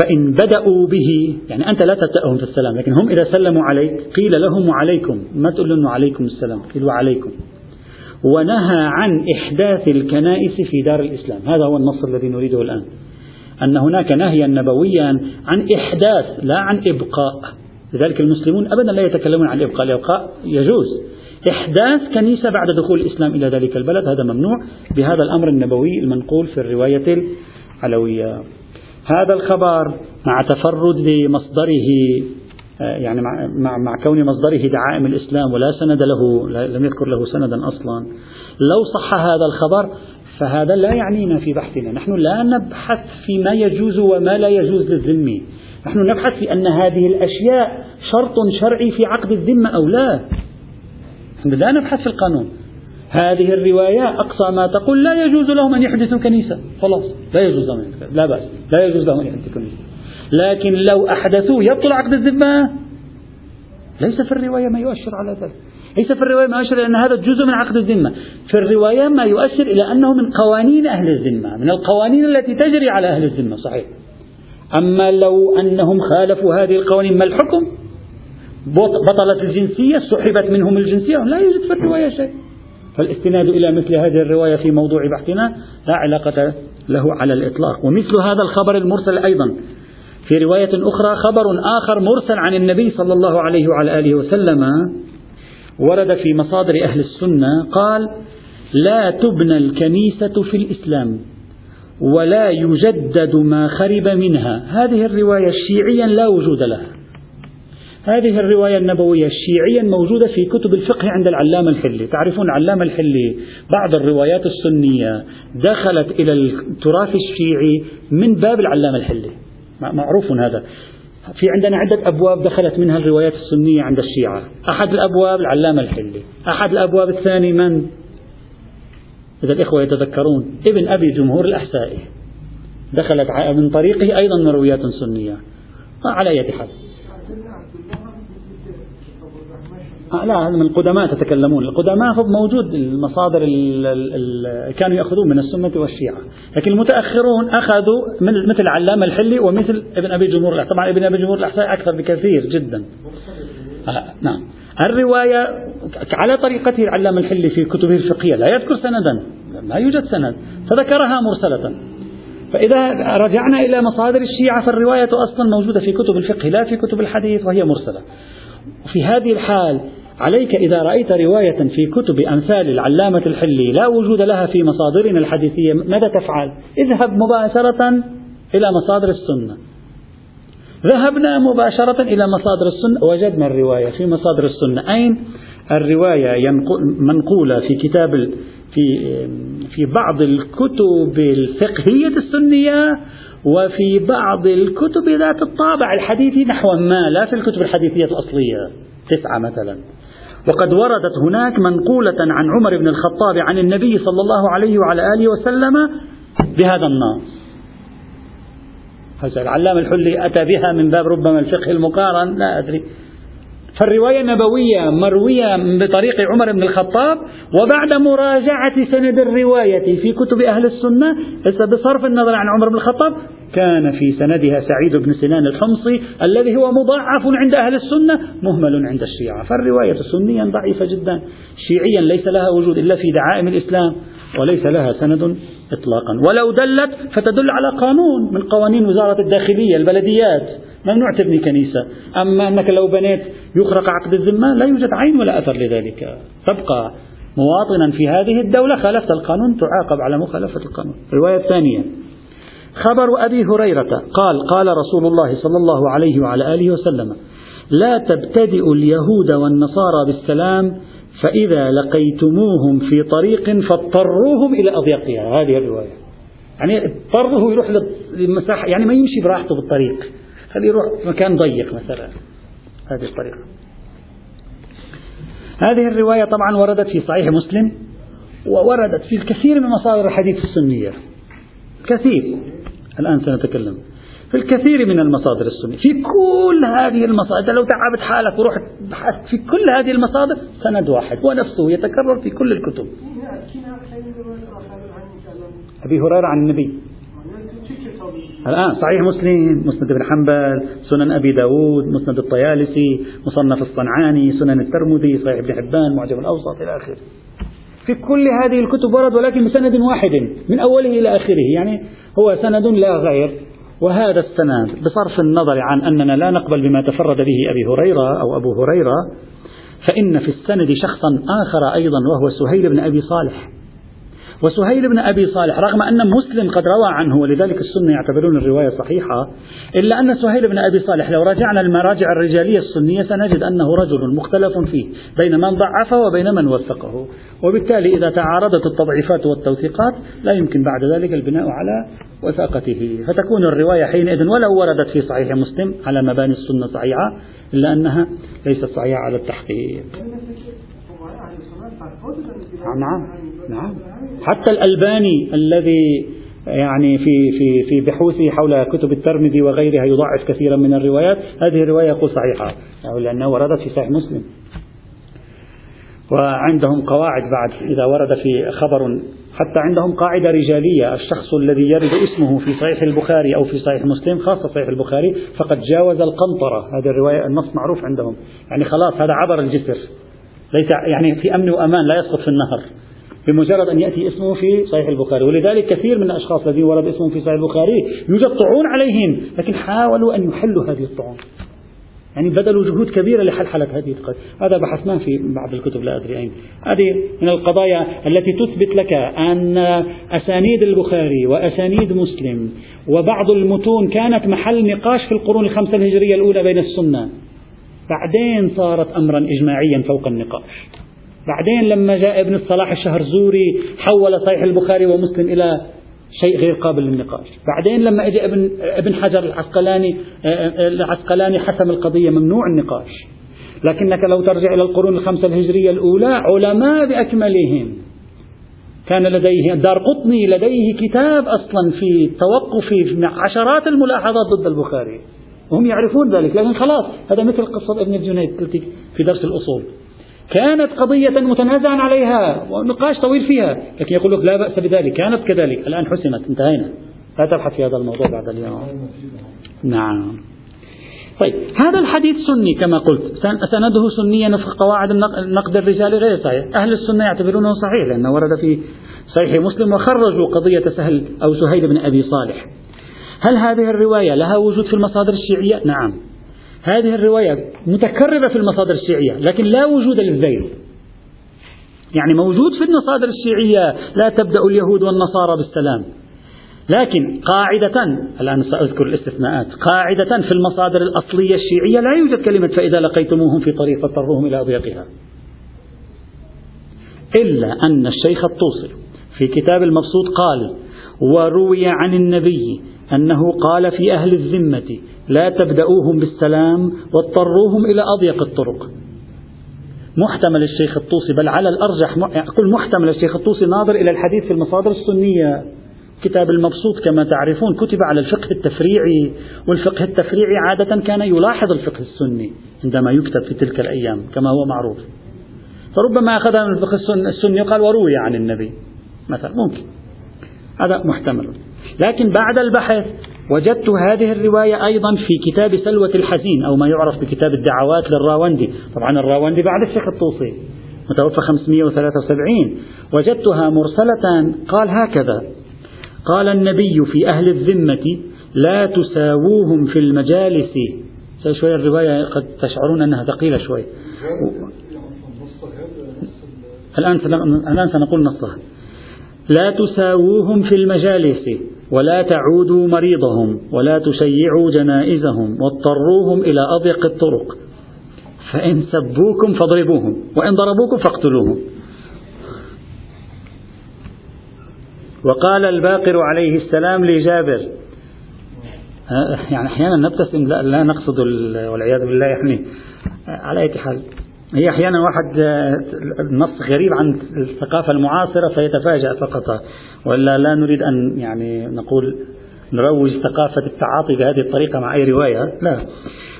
فإن بدأوا به يعني أنت لا تبدأهم في السلام لكن هم إذا سلموا عليك قيل لهم وعليكم ما تقول لهم وعليكم السلام؟ قيل وعليكم ونهى عن إحداث الكنائس في دار الإسلام. هذا هو النص الذي نريده الآن. أن هناك نهيا نبويا عن إحداث لا عن إبقاء. لذلك المسلمون أبدا لا يتكلمون عن الإبقاء الإبقاء يجوز. إحداث كنيسة بعد دخول الإسلام إلى ذلك البلد هذا ممنوع. بهذا الأمر النبوي المنقول في الرواية العلوية. هذا الخبر مع تفرد بمصدره آه، يعني مع, مع, مع كون مصدره دعائم الإسلام ولا سند له لم يذكر له سندا أصلا. لو صح هذا الخبر فهذا لا يعنينا في بحثنا. نحن لا نبحث فيما يجوز وما لا يجوز للذمي نحن نبحث في أن هذه الأشياء شرط شرعي في عقد الذمة أو لا. لا نبحث في القانون. هذه الرواية أقصى ما تقول لا يجوز لهم أن يحدثوا كنيسة. خلاص لا يجوز لهم لا بأس لا يجوز لهم أن يحدثوا كنيسة. لكن لو أحدثوه يبطل عقد الذمة. ليس في الرواية ما يؤشر على ذلك. ليس في الرواية ما يؤشر أن هذا جزء من عقد الذمة. في الرواية ما يؤشر إلى أنه من قوانين أهل الذمة من القوانين التي تجري على أهل الذمة صحيح. أما لو أنهم خالفوا هذه القوانين ما الحكم؟ بطلت الجنسية سحبت منهم الجنسية لا يوجد في الرواية شيء. فالاستناد إلى مثل هذه الرواية في موضوع بحثنا لا علاقة له على الإطلاق. ومثل هذا الخبر المرسل أيضا في رواية أخرى خبر آخر مرسل عن النبي صلى الله عليه وعلى آله وسلم ورد في مصادر أهل السنة قال لا تبنى الكنيسة في الإسلام ولا يجدد ما خرب منها. هذه الرواية شيعيا لا وجود لها. هذه الرواية النبوية الشيعية موجودة في كتب الفقه عند العلامة الحلي. تعرفون العلامة الحلي؟ بعض الروايات السنية دخلت إلى التراث الشيعي من باب العلامة الحلي. معروف هذا. في عندنا عدة أبواب دخلت منها الروايات السنية عند الشيعة. أحد الأبواب العلامة الحلي. أحد الأبواب الثاني من؟ إذا الإخوة يتذكرون. ابن أبي جمهور الأحسائي. دخلت من طريقه أيضا مرويات سنية. على أي حال لا من القدماء تتكلمون. القدماء موجود المصادر ال كانوا يأخذون من السنة والشيعة. لكن المتأخرون أخذوا من مثل علام الحلي ومثل ابن أبي جمهور طبعا ابن أبي جمهور الأحساء أكثر بكثير جدا. آه نعم. الرواية على طريقته العلام الحلي في كتبه الفقهية لا يذكر سندا لا يوجد سند فذكرها مرسلة. فإذا رجعنا إلى مصادر الشيعة فالرواية أصلا موجودة في كتب الفقه لا في كتب الحديث وهي مرسلة. في هذه الحال عليك إذا رأيت رواية في كتب أمثال العلامة الحلي لا وجود لها في مصادرنا الحديثية ماذا تفعل؟ اذهب مباشرة إلى مصادر السنة. ذهبنا مباشرة إلى مصادر السنة. وجدنا الرواية في مصادر السنة. أين؟ الرواية منقولة في كتاب في في بعض الكتب الفقهية السنية وفي بعض الكتب ذات الطابع الحديثي نحو ما لا في الكتب الحديثية الأصلية. تسعة مثلا. وقد وردت هناك منقولة عن عمر بن الخطاب عن النبي صلى الله عليه وعلى آله وسلم بهذا النص. هذا العلام الحلي أتى بها من باب ربما الفقه المقارن؟ لا أدري. فالرواية النبوية مروية بطريق عمر بن الخطاب وبعد مراجعة سند الرواية في كتب أهل السنة بصرف النظر عن عمر بن الخطاب كان في سندها سعيد بن سنان الحمصي الذي هو مضاعف عند أهل السنة مهمل عند الشيعة. فالرواية سنيا ضعيفة جدا. شيعيا ليس لها وجود إلا في دعائم الإسلام وليس لها سند إطلاقا. ولو دلت فتدل على قانون من قوانين وزارة الداخلية البلديات. ممنوع تبني كنيسة. أما أنك لو بنيت يخرق عقد الذمة لا يوجد عين ولا أثر لذلك. تبقى مواطنا في هذه الدولة خالفت القانون تعاقب على مخالفة القانون. الرواية الثانية خبر أبي هريرة قال قال رسول الله صلى الله عليه وعلى آله وسلم لا تبتدئوا اليهود والنصارى بالسلام فإذا لقيتموهم في طريق فاضطروهم إلى أضيقها هذه الرواية يعني اضطره يروح للمساحة يعني ما يمشي براحته بالطريق. خليه يروح مكان ضيق مثلا هذه الطريقة. هذه الرواية طبعا وردت في صحيح مسلم ووردت في الكثير من مصادر الحديث السنية. كثير. الآن سنتكلم. في الكثير من المصادر السنية. في كل هذه المصادر لو تعبت حالك ورحت بحثت في كل هذه المصادر سند واحد ونفسه يتكرر في كل الكتب. أبي هريرة عن النبي. الآن صحيح مسلم مسند بن حنبل سنن أبي داود مسند الطيالسي مصنف الصنعاني سنن الترمذي صحيح ابن حبان معجم الأوسط إلى آخره. في كل هذه الكتب ورد ولكن بسند واحد من أوله إلى آخره يعني هو سند لا غير. وهذا السند بصرف النظر عن أننا لا نقبل بما تفرد به أبي هريرة أو أبو هريرة فإن في السند شخصا آخر أيضا وهو سهيل بن أبي صالح. وسهيل بن أبي صالح رغم أن مسلم قد روى عنه ولذلك السنة يعتبرون الرواية صحيحة إلا أن سهيل بن أبي صالح لو رجعنا المراجع الرجالية السنية سنجد أنه رجل مختلف فيه بين من ضعفه وبين من وثقه وبالتالي إذا تعارضت التضعيفات والتوثيقات لا يمكن بعد ذلك البناء على وثاقته. فتكون الرواية حينئذ ولو وردت في صحيح مسلم على مباني السنة صحيحة إلا أنها ليست صحيحة على التحقيق. نعم نعم. حتى الألباني الذي يعني في في في بحوثه حول كتب الترمذي وغيرها يضعف كثيرا من الروايات، هذه الرواية يقول صحيحة لأنها وردت في صحيح مسلم. وعندهم قواعد بعد إذا ورد في خبر حتى عندهم قاعدة رجالية الشخص الذي يرد اسمه في صحيح البخاري أو في صحيح مسلم خاصة صحيح البخاري فقد جاوز القنطرة. هذه الرواية النص معروف عندهم. يعني خلاص هذا عبر الجسر. ليس يعني في أمن وأمان لا يسقط في النهر. بمجرد أن يأتي اسمه في صحيح البخاري. ولذلك كثير من الأشخاص الذين ورد اسمهم في صحيح البخاري يوجد طعون عليهم لكن حاولوا أن يحلوا هذه الطعون يعني بذلوا جهود كبيرة لحلحلة هذه القضية. هذا بحثناه في بعض الكتب لا أدري أين. هذه من القضايا التي تثبت لك أن أسانيد البخاري وأسانيد مسلم وبعض المتون كانت محل نقاش في القرون الخمسة الهجرية الأولى بين السنة. بعدين صارت أمرا إجماعيا فوق النقاش. بعدين لما جاء ابن الصلاح الشهرزوري حول صحيح البخاري ومسلم إلى شيء غير قابل للنقاش. بعدين لما اجى ابن ابن حجر العسقلاني العسقلاني حسم القضية ممنوع النقاش. لكنك لو ترجع إلى القرون الخمسة الهجرية الأولى علماء بأكملهم. كان لديه دار قطني لديه كتاب أصلا في توقف عشرات الملاحظات ضد البخاري. وهم يعرفون ذلك لكن خلاص هذا مثل قصة ابن الجنيد في درس الأصول. كانت قضية متنازعا عليها ونقاش طويل فيها لكن يقول لك لا بأس بذلك. كانت كذلك. الآن حسمت. انتهينا. لا تبحث في هذا الموضوع بعد اليوم. نعم. طيب. هذا الحديث سني كما قلت. سنده سنيا وفق قواعد النقد الرجالي غير صحيح. أهل السنة يعتبرونه صحيح لأنه ورد في صحيح مسلم وخرجوا قضية سهل أو سهيل بن أبي صالح. هل هذه الرواية لها وجود في المصادر الشيعية؟ نعم. هذه الرواية متكررة في المصادر الشيعية لكن لا وجود للذيل. يعني موجود في المصادر الشيعية لا تبدأ اليهود والنصارى بالسلام. لكن قاعدة الآن سأذكر الاستثناءات قاعدة في المصادر الأصلية الشيعية لا يوجد كلمة فإذا لقيتموهم في طريق فاضطروهم إلى أضيقها. إلا أن الشيخ الطوسي في كتاب المبسوط قال وروي عن النبي أنه قال في أهل الذمة لا تبدأوهم بالسلام واضطروهم إلى أضيق الطرق. محتمل الشيخ الطوسي بل على الأرجح أقول محتمل الشيخ الطوسي ناظر إلى الحديث في المصادر السنية. كتاب المبسوط كما تعرفون كتب على الفقه التفريعي والفقه التفريعي عادة كان يلاحظ الفقه السني عندما يكتب في تلك الأيام كما هو معروف. فربما أخذها من الفقه السني وقال وروي عن النبي مثلا ممكن. هذا محتمل. لكن بعد البحث وجدت هذه الرواية أيضا في كتاب سلوة الحزين أو ما يعرف بكتاب الدعوات للراوندي. طبعا الراوندي بعد الشيخ الطوسي متوفى 573 وجدتها مرسلة قال هكذا قال النبي في أهل الذمة لا تساووهم في المجالس. شوية الرواية قد تشعرون أنها ثقيلة شوي. الآن الآن سنقول نصها. لا تساووهم في المجالس. ولا تعودوا مريضهم ولا تشيعوا جنائزهم واضطروهم إلى أضيق الطرق. فإن سبوكم فاضربوهم وإن ضربوكم فاقتلوهم. وقال الباقر عليه السلام لجابر يعني أحيانا نبتسم لا, لا نقصد والعياذ بالله يعني على أي حال. هي أحيانا واحد نص غريب عن الثقافة المعاصرة فيتفاجأ فقط. ولا لا نريد أن يعني نقول نروج ثقافة التعاطي بهذه الطريقة مع أي رواية لا.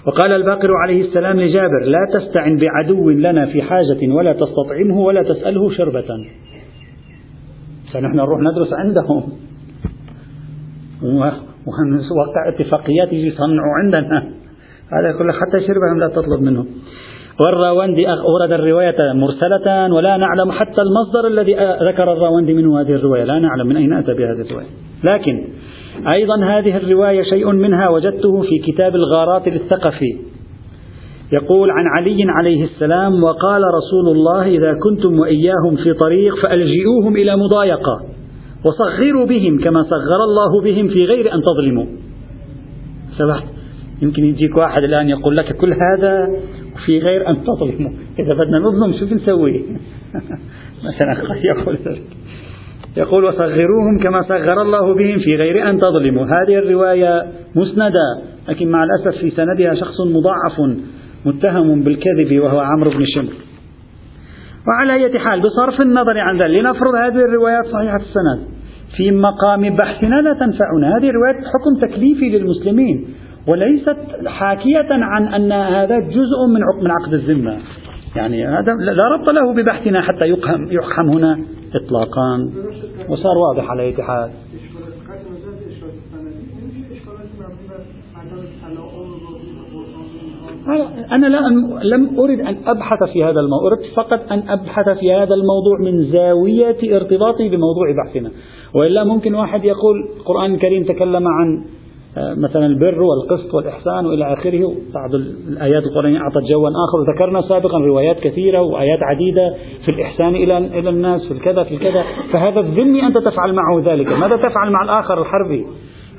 وقال الباقر عليه السلام لجابر لا تستعن بعدو لنا في حاجة ولا تستطعمه ولا تسأله شربة. فنحن نروح ندرس عندهم. ونوقع اتفاقيات يجي يصنعوا عندنا. هذا يقول حتى شربهم لا تطلب منه والراوندي أورد الرواية مرسلة ولا نعلم حتى المصدر الذي ذكر الراوندي منه هذه الرواية. لا نعلم من أين أتى بهذه الرواية. لكن أيضا هذه الرواية شيء منها وجدته في كتاب الغارات للثقفي يقول عن علي عليه السلام وقال رسول الله إذا كنتم وإياهم في طريق فألجئوهم إلى مضايقة وصغروا بهم كما صغر الله بهم في غير أن تظلموا. سمحت؟ يمكن يجيك واحد الآن يقول لك كل هذا في غير أن تظلموا إذا بدنا نظلم شو بنسوي مثلا يقول يقول وصغروهم كما صغر الله بهم في غير أن تظلموا. هذه الرواية مسندة لكن مع الأسف في سندها شخص مضاعف متهم بالكذب وهو عمرو بن شمر وعلى أي حال بصرف النظر عن ذلك لنفرض هذه الروايات صحيحة السند. في مقام بحثنا لا تنفعنا. هذه رواية حكم تكليفي للمسلمين. وليست حاكية عن أن هذا جزء من عقد الذمة. يعني هذا لا ربط له ببحثنا حتى يقهم يقحم هنا إطلاقا. وصار واضح على أي حال. أنا لا لم أرد أن أبحث في هذا الموضوع أردت فقط أن أبحث في هذا الموضوع من زاوية ارتباطي بموضوع بحثنا. وإلا ممكن واحد يقول القرآن الكريم تكلم عن مثلا البر والقسط والإحسان وإلى آخره. بعض الآيات القرآنية أعطت جوا آخر. وذكرنا سابقا روايات كثيرة وآيات عديدة في الإحسان إلى إلى الناس في الكذا في الكذا. فهذا الذمي أنت تفعل معه ذلك. ماذا تفعل مع الآخر الحربي؟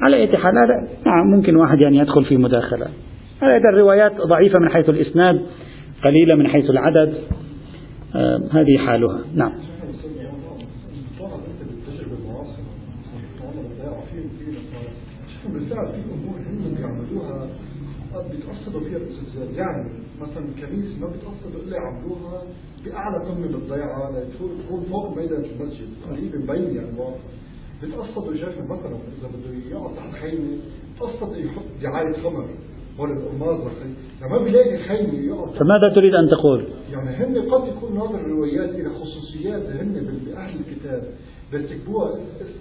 على أي حال هذا نعم ممكن واحد يعني يدخل في مداخلة. هذه الروايات ضعيفة من حيث الإسناد قليلة من حيث العدد. آه هذه حالها. نعم. بالفعل في أمور هم بيعملوها بيتقصدوا فيها الاستزلال يعني مثلا الكنيسه ما بيتقصدوا إلا يعملوها بأعلى قمه بالضيعه لتكون فوق ميدان المسجد قريب مبين يعني واضح بتقصدوا شايف مثلا إذا بده يقعد تحت خيمة تقصد يحط دعاية خمر يعني ما بيلاقي خيمة يقف فماذا تريد أن تقول؟ يعني هن قد يكون ناظر الروايات إلى خصوصيات هن بأهل الكتاب. بيرتكبوها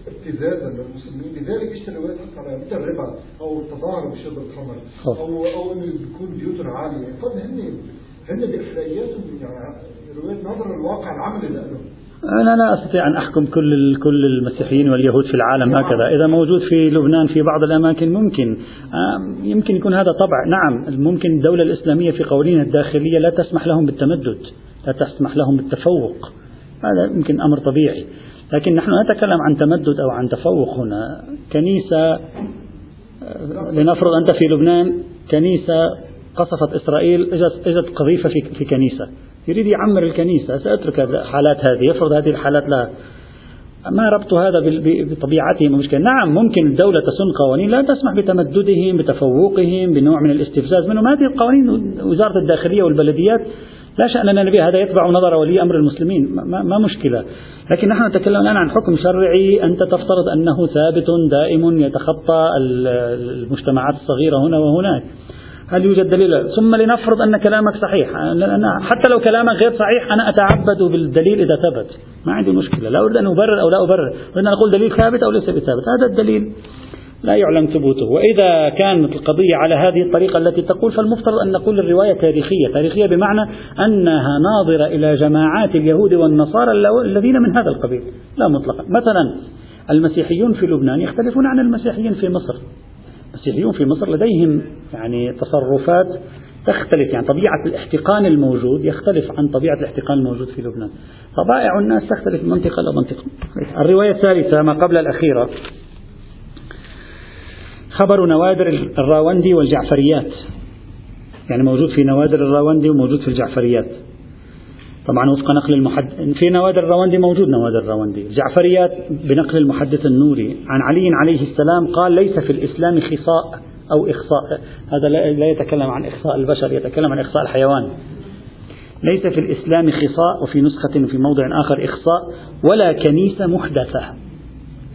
ابتزازا للمسلمين. لذلك اشتروا روايات على مثل الربا أو التظاهر بشرب الخمر أو أو انه بيكون بيوتهم عالية. قد هن هن باخلاقياتهم يعني روايات نظر الواقع العملي لهم. أنا لا أستطيع أن أحكم كل كل المسيحيين واليهود في العالم هكذا، إذا موجود في لبنان في بعض الأماكن ممكن. يمكن يكون هذا طبع، نعم ممكن الدولة الإسلامية في قوانينها الداخلية لا تسمح لهم بالتمدد، لا تسمح لهم بالتفوق، هذا يمكن أمر طبيعي، لكن نحن نتكلم عن تمدد أو عن تفوق هنا، كنيسة لنفرض أنت في لبنان كنيسة قصفت إسرائيل إجت إجت قذيفة في في كنيسة. يريد يعمر الكنيسة سأترك الحالات هذه يفرض هذه الحالات لا ما ربط هذا بطبيعتهم؟ مشكلة نعم ممكن الدولة تسن قوانين لا تسمح بتمددهم بتفوقهم بنوع من الاستفزاز منهم. هذه القوانين وزارة الداخلية والبلديات لا شأن لنا بها هذا يتبع نظر ولي أمر المسلمين. ما, ما مشكلة. لكن نحن نتكلم الآن عن حكم شرعي. أنت تفترض أنه ثابت دائم يتخطى المجتمعات الصغيرة هنا وهناك. هل يوجد دليل؟ ثم لنفرض أن كلامك صحيح. حتى لو كلامك غير صحيح أنا أتعبد بالدليل إذا ثبت. ما عندي مشكلة. لا أريد أن أبرر أو لا أبرر. أريد أن أقول دليل ثابت أو ليس بثابت. هذا الدليل. لا يعلم ثبوته. وإذا كانت القضية على هذه الطريقة التي تقول فالمفترض أن نقول الرواية تاريخية. تاريخية بمعنى أنها ناظرة إلى جماعات اليهود والنصارى الذين من هذا القبيل. لا مطلقا. مثلا المسيحيون في لبنان يختلفون عن المسيحيين في مصر. المسيحيون في مصر لديهم يعني تصرفات تختلف. يعني طبيعة الاحتقان الموجود يختلف عن طبيعة الاحتقان الموجود في لبنان. طبائع الناس تختلف من منطقة إلى منطقة. الرواية الثالثة ما قبل الأخيرة. خبر نوادر الراوندي والجعفريات. يعني موجود في نوادر الراوندي وموجود في الجعفريات. طبعا وفق نقل المحدث في نوادر الراوندي موجود نوادر الراوندي. الجعفريات بنقل المحدث النوري. عن علي عليه السلام قال ليس في الإسلام خصاء أو إخصاء. هذا لا يتكلم عن إخصاء البشر يتكلم عن إخصاء الحيوان. ليس في الإسلام خصاء وفي نسخة في موضع آخر إخصاء ولا كنيسة محدثة.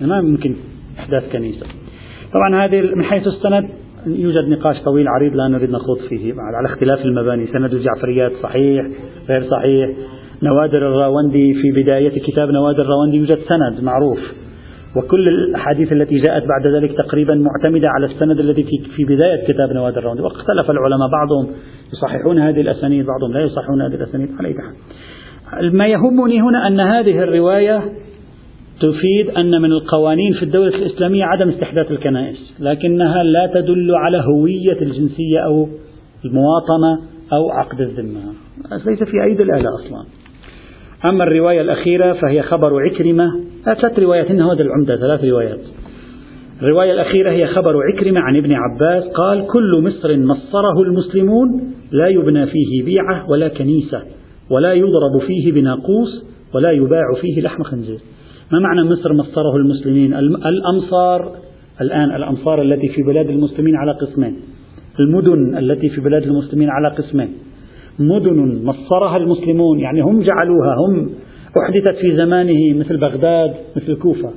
ما ممكن إحداث كنيسة. طبعا هذه من حيث السند يوجد نقاش طويل عريض لا نريد نخوض فيه. على اختلاف المباني سند الجعفريات صحيح غير صحيح. نوادر الراوندي في بداية كتاب نوادر الراوندي يوجد سند معروف. وكل الأحاديث التي جاءت بعد ذلك تقريبا معتمدة على السند الذي في بداية كتاب نوادر الراوندي. واختلف العلماء بعضهم يصححون هذه الأسانيد بعضهم لا يصححون هذه الأسانيد. على ما يهمني هنا أن هذه الرواية تفيد أن من القوانين في الدولة الإسلامية عدم استحداث الكنائس لكنها لا تدل على هوية الجنسية أو المواطنة أو عقد الذمة. ليس في أيدي الآلة أصلا. أما الرواية الأخيرة فهي خبر عكرمة. ثلاث روايات إنه هذا العمدة ثلاث روايات. الرواية الأخيرة هي خبر عكرمة عن ابن عباس قال كل مصر مصره المسلمون لا يبنى فيه بيعة ولا كنيسة ولا يضرب فيه بناقوس ولا يباع فيه لحم خنزير. ما معنى مصر مصره المسلمين؟ الأمصار الآن الأمصار التي في بلاد المسلمين على قسمين. المدن التي في بلاد المسلمين على قسمين. مدن مصرها المسلمون يعني هم جعلوها هم أحدثت في زمانه مثل بغداد مثل الكوفة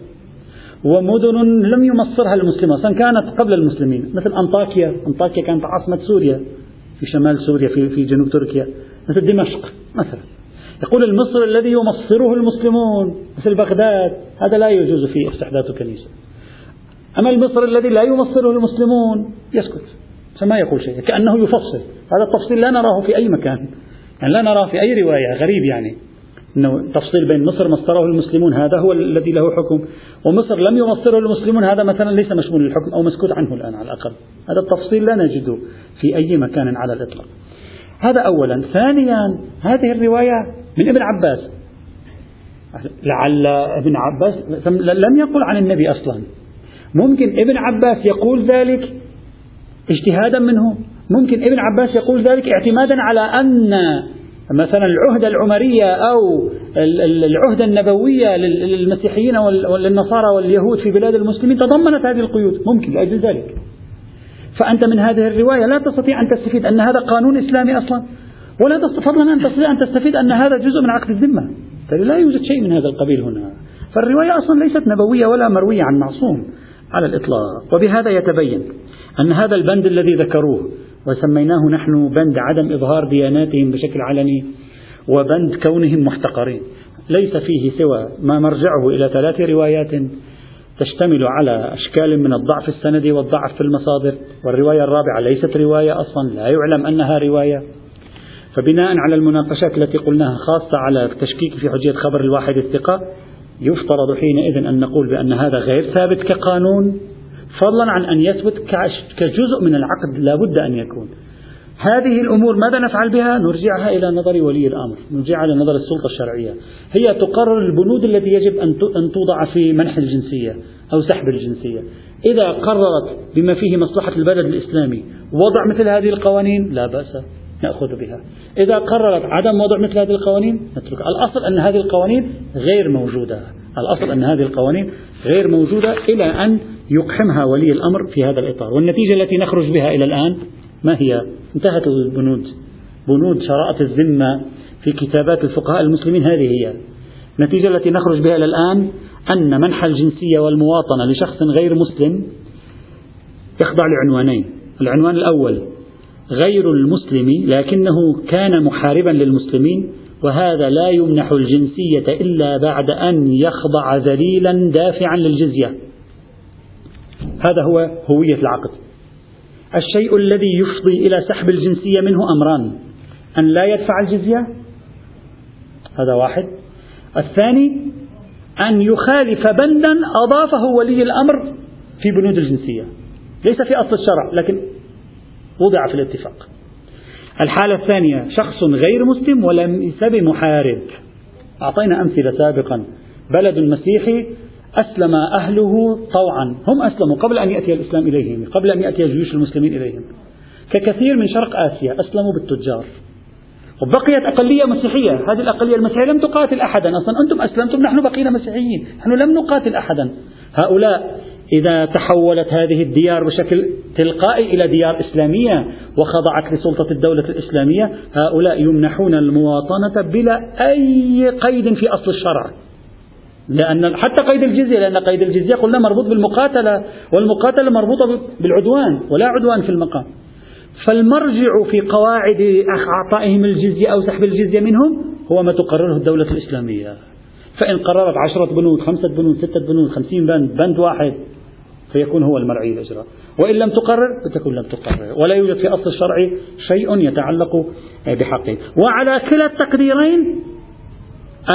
ومدن لم يمصرها المسلمون أصلا كانت قبل المسلمين مثل أنطاكيا. أنطاكيا كانت عاصمة سوريا في شمال سوريا في, في جنوب تركيا مثل دمشق مثلا. يقول المصر الذي يمصره المسلمون مثل بغداد هذا لا يجوز فيه استحداث كنيسة أما المصر الذي لا يمصره المسلمون يسكت. فما يقول شيء؟ كأنه يفصل. هذا التفصيل لا نراه في أي مكان. يعني لا نراه في أي رواية غريب يعني. أنه تفصيل بين مصر مصره المسلمون هذا هو الذي له حكم. ومصر لم يمصره المسلمون هذا مثلا ليس مشمول للحكم أو مسكوت عنه الآن على الأقل. هذا التفصيل لا نجده في أي مكان على الإطلاق. هذا أولا. ثانيا هذه الرواية من ابن عباس. لعل ابن عباس لم يقل عن النبي أصلا. ممكن ابن عباس يقول ذلك اجتهادا منه. ممكن ابن عباس يقول ذلك اعتمادا على أن مثلا العهدة العمرية أو العهدة النبوية للمسيحيين والنصارى واليهود في بلاد المسلمين تضمنت هذه القيود. ممكن لأجل ذلك. فأنت من هذه الرواية لا تستطيع أن تستفيد أن هذا قانون إسلامي أصلا. ولا فضلا أن تستطيع أن تستفيد أن هذا جزء من عقد الذمة. لا يوجد شيء من هذا القبيل هنا. فالرواية أصلا ليست نبوية ولا مروية عن معصوم على الإطلاق. وبهذا يتبين أن هذا البند الذي ذكروه وسميناه نحن بند عدم إظهار دياناتهم بشكل علني وبند كونهم محتقرين. ليس فيه سوى ما مرجعه إلى ثلاث روايات تشتمل على أشكال من الضعف السندي والضعف في المصادر. والرواية الرابعة ليست رواية أصلا. لا يعلم أنها رواية. فبناء على المناقشات التي قلناها خاصة على التشكيك في حجية خبر الواحد الثقة يفترض حينئذ أن نقول بأن هذا غير ثابت كقانون فضلا عن أن يثبت كجزء من العقد لا بد أن يكون. هذه الأمور ماذا نفعل بها؟ نرجعها إلى نظر ولي الأمر نرجعها إلى نظر السلطة الشرعية. هي تقرر البنود التي يجب أن توضع في منح الجنسية أو سحب الجنسية. إذا قررت بما فيه مصلحة البلد الإسلامي وضع مثل هذه القوانين لا بأس. نأخذ بها. إذا قررت عدم وضع مثل هذه القوانين نترك. الأصل أن هذه القوانين غير موجودة. الأصل أن هذه القوانين غير موجودة إلى أن يقحمها ولي الأمر في هذا الإطار. والنتيجة التي نخرج بها إلى الآن ما هي؟ انتهت البنود. بنود شراءة الذمة في كتابات الفقهاء المسلمين. هذه هي. النتيجة التي نخرج بها إلى الآن أن منح الجنسية والمواطنة لشخص غير مسلم يخضع لعنوانين. العنوان الأول غير المسلم لكنه كان محاربا للمسلمين وهذا لا يمنح الجنسية إلا بعد أن يخضع ذليلا دافعا للجزية. هذا هو هوية العقد. الشيء الذي يفضي إلى سحب الجنسية منه أمران أن لا يدفع الجزية هذا واحد. الثاني أن يخالف بندا أضافه ولي الأمر في بنود الجنسية. ليس في أصل الشرع لكن وضع في الاتفاق. الحالة الثانية شخص غير مسلم ولم بمحارب أعطينا أمثلة سابقا. بلد مسيحي أسلم أهله طوعا. هم أسلموا قبل أن يأتي الإسلام إليهم قبل أن يأتي جيوش المسلمين إليهم. ككثير من شرق آسيا أسلموا بالتجار. وبقيت أقلية مسيحية. هذه الأقلية المسيحية لم تقاتل أحدا. أصلا أنتم أسلمتم نحن بقينا مسيحيين. نحن لم نقاتل أحدا. هؤلاء إذا تحولت هذه الديار بشكل تلقائي إلى ديار إسلامية وخضعت لسلطة الدولة الإسلامية هؤلاء يمنحون المواطنة بلا أي قيد في أصل الشرع. لأن حتى قيد الجزية لأن قيد الجزية قلنا مربوط بالمقاتلة والمقاتلة مربوطة بالعدوان ولا عدوان في المقام. فالمرجع في قواعد أعطائهم الجزية أو سحب الجزية منهم هو ما تقرره الدولة الإسلامية. فإن قررت عشرة بنود خمسة بنود ستة بنود خمسين بند بند واحد فيكون هو المرعي الإجراء وإن لم تقرر فتكون لم تقرر. ولا يوجد في أصل الشرع شيء يتعلق بحقه. وعلى كلا التقديرين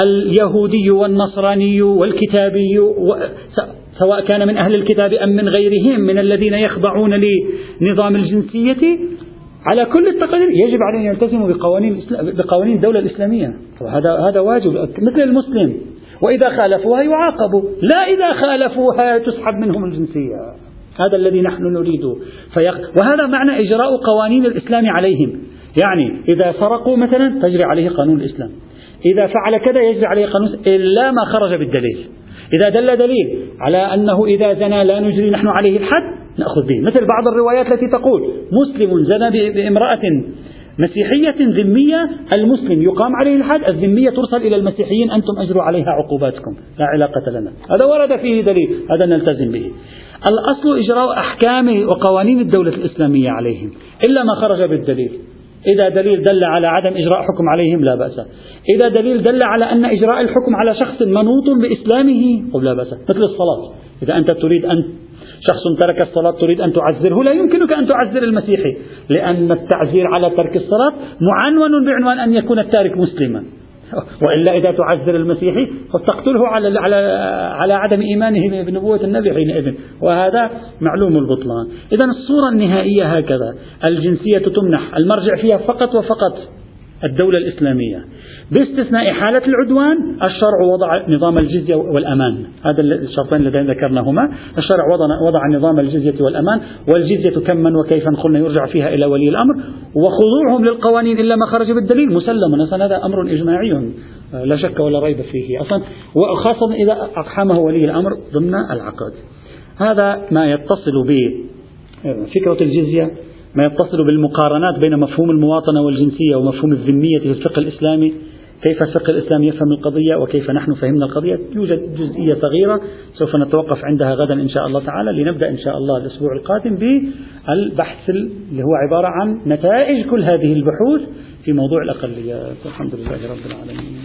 اليهودي والنصراني والكتابي سواء كان من أهل الكتاب أم من غيرهم من الذين يخضعون لنظام الجنسية على كل التقارير يجب عليه أن يلتزموا بقوانين بقوانين الدولة الإسلامية. هذا هذا واجب. مثل المسلم. وإذا خالفوها يعاقبوا. لا إذا خالفوها تسحب منهم الجنسية. هذا الذي نحن نريده فيق... وهذا معنى إجراء قوانين الإسلام عليهم. يعني إذا سرقوا مثلا تجري عليه قانون الإسلام. إذا فعل كذا يجري عليه قانون إلا ما خرج بالدليل. إذا دل دليل على أنه إذا زنى لا نجري نحن عليه الحد نأخذ به. مثل بعض الروايات التي تقول مسلم زنى بامرأة مسيحية ذمية المسلم يقام عليه الحد الذمية ترسل إلى المسيحيين أنتم أجروا عليها عقوباتكم لا علاقة لنا. هذا ورد فيه دليل هذا نلتزم به. الأصل إجراء أحكام وقوانين الدولة الإسلامية عليهم إلا ما خرج بالدليل. إذا دليل دل على عدم إجراء حكم عليهم لا بأس. إذا دليل دل على أن إجراء الحكم على شخص منوط بإسلامه لا بأس. مثل الصلاة. إذا أنت تريد أن شخص ترك الصلاة تريد أن تعزره لا يمكنك أن تعزر المسيحي لأن التعزير على ترك الصلاة معنون بعنوان أن يكون التارك مسلما. وإلا إذا تعذر المسيحي فتقتله على على على عدم إيمانه بنبوة النبي حينئذ. وهذا معلوم البطلان. إذا الصورة النهائية هكذا. الجنسية تمنح المرجع فيها فقط وفقط الدولة الإسلامية. باستثناء حالة العدوان الشرع وضع نظام الجزية والأمان. هذا الشرطين اللذين ذكرناهما. الشرع وضع, وضع نظام الجزية والأمان. والجزية كما وكيفا قلنا يرجع فيها إلى ولي الأمر. وخضوعهم للقوانين إلا ما خرج بالدليل. مسلم أصلا هذا أمر إجماعي. لا شك ولا ريب فيه أصلا. وخاصة إذا أقحمه ولي الأمر ضمن العقد. هذا ما يتصل بفكرة الجزية ما يتصل بالمقارنات بين مفهوم المواطنة والجنسية ومفهوم الذمية في الفقه الإسلامي. كيف الفقه الإسلامي يفهم القضية وكيف نحن فهمنا القضية؟ يوجد جزئية صغيرة سوف نتوقف عندها غدا إن شاء الله تعالى لنبدأ إن شاء الله الأسبوع القادم بالبحث اللي هو عبارة عن نتائج كل هذه البحوث في موضوع الأقليات الحمد لله رب العالمين.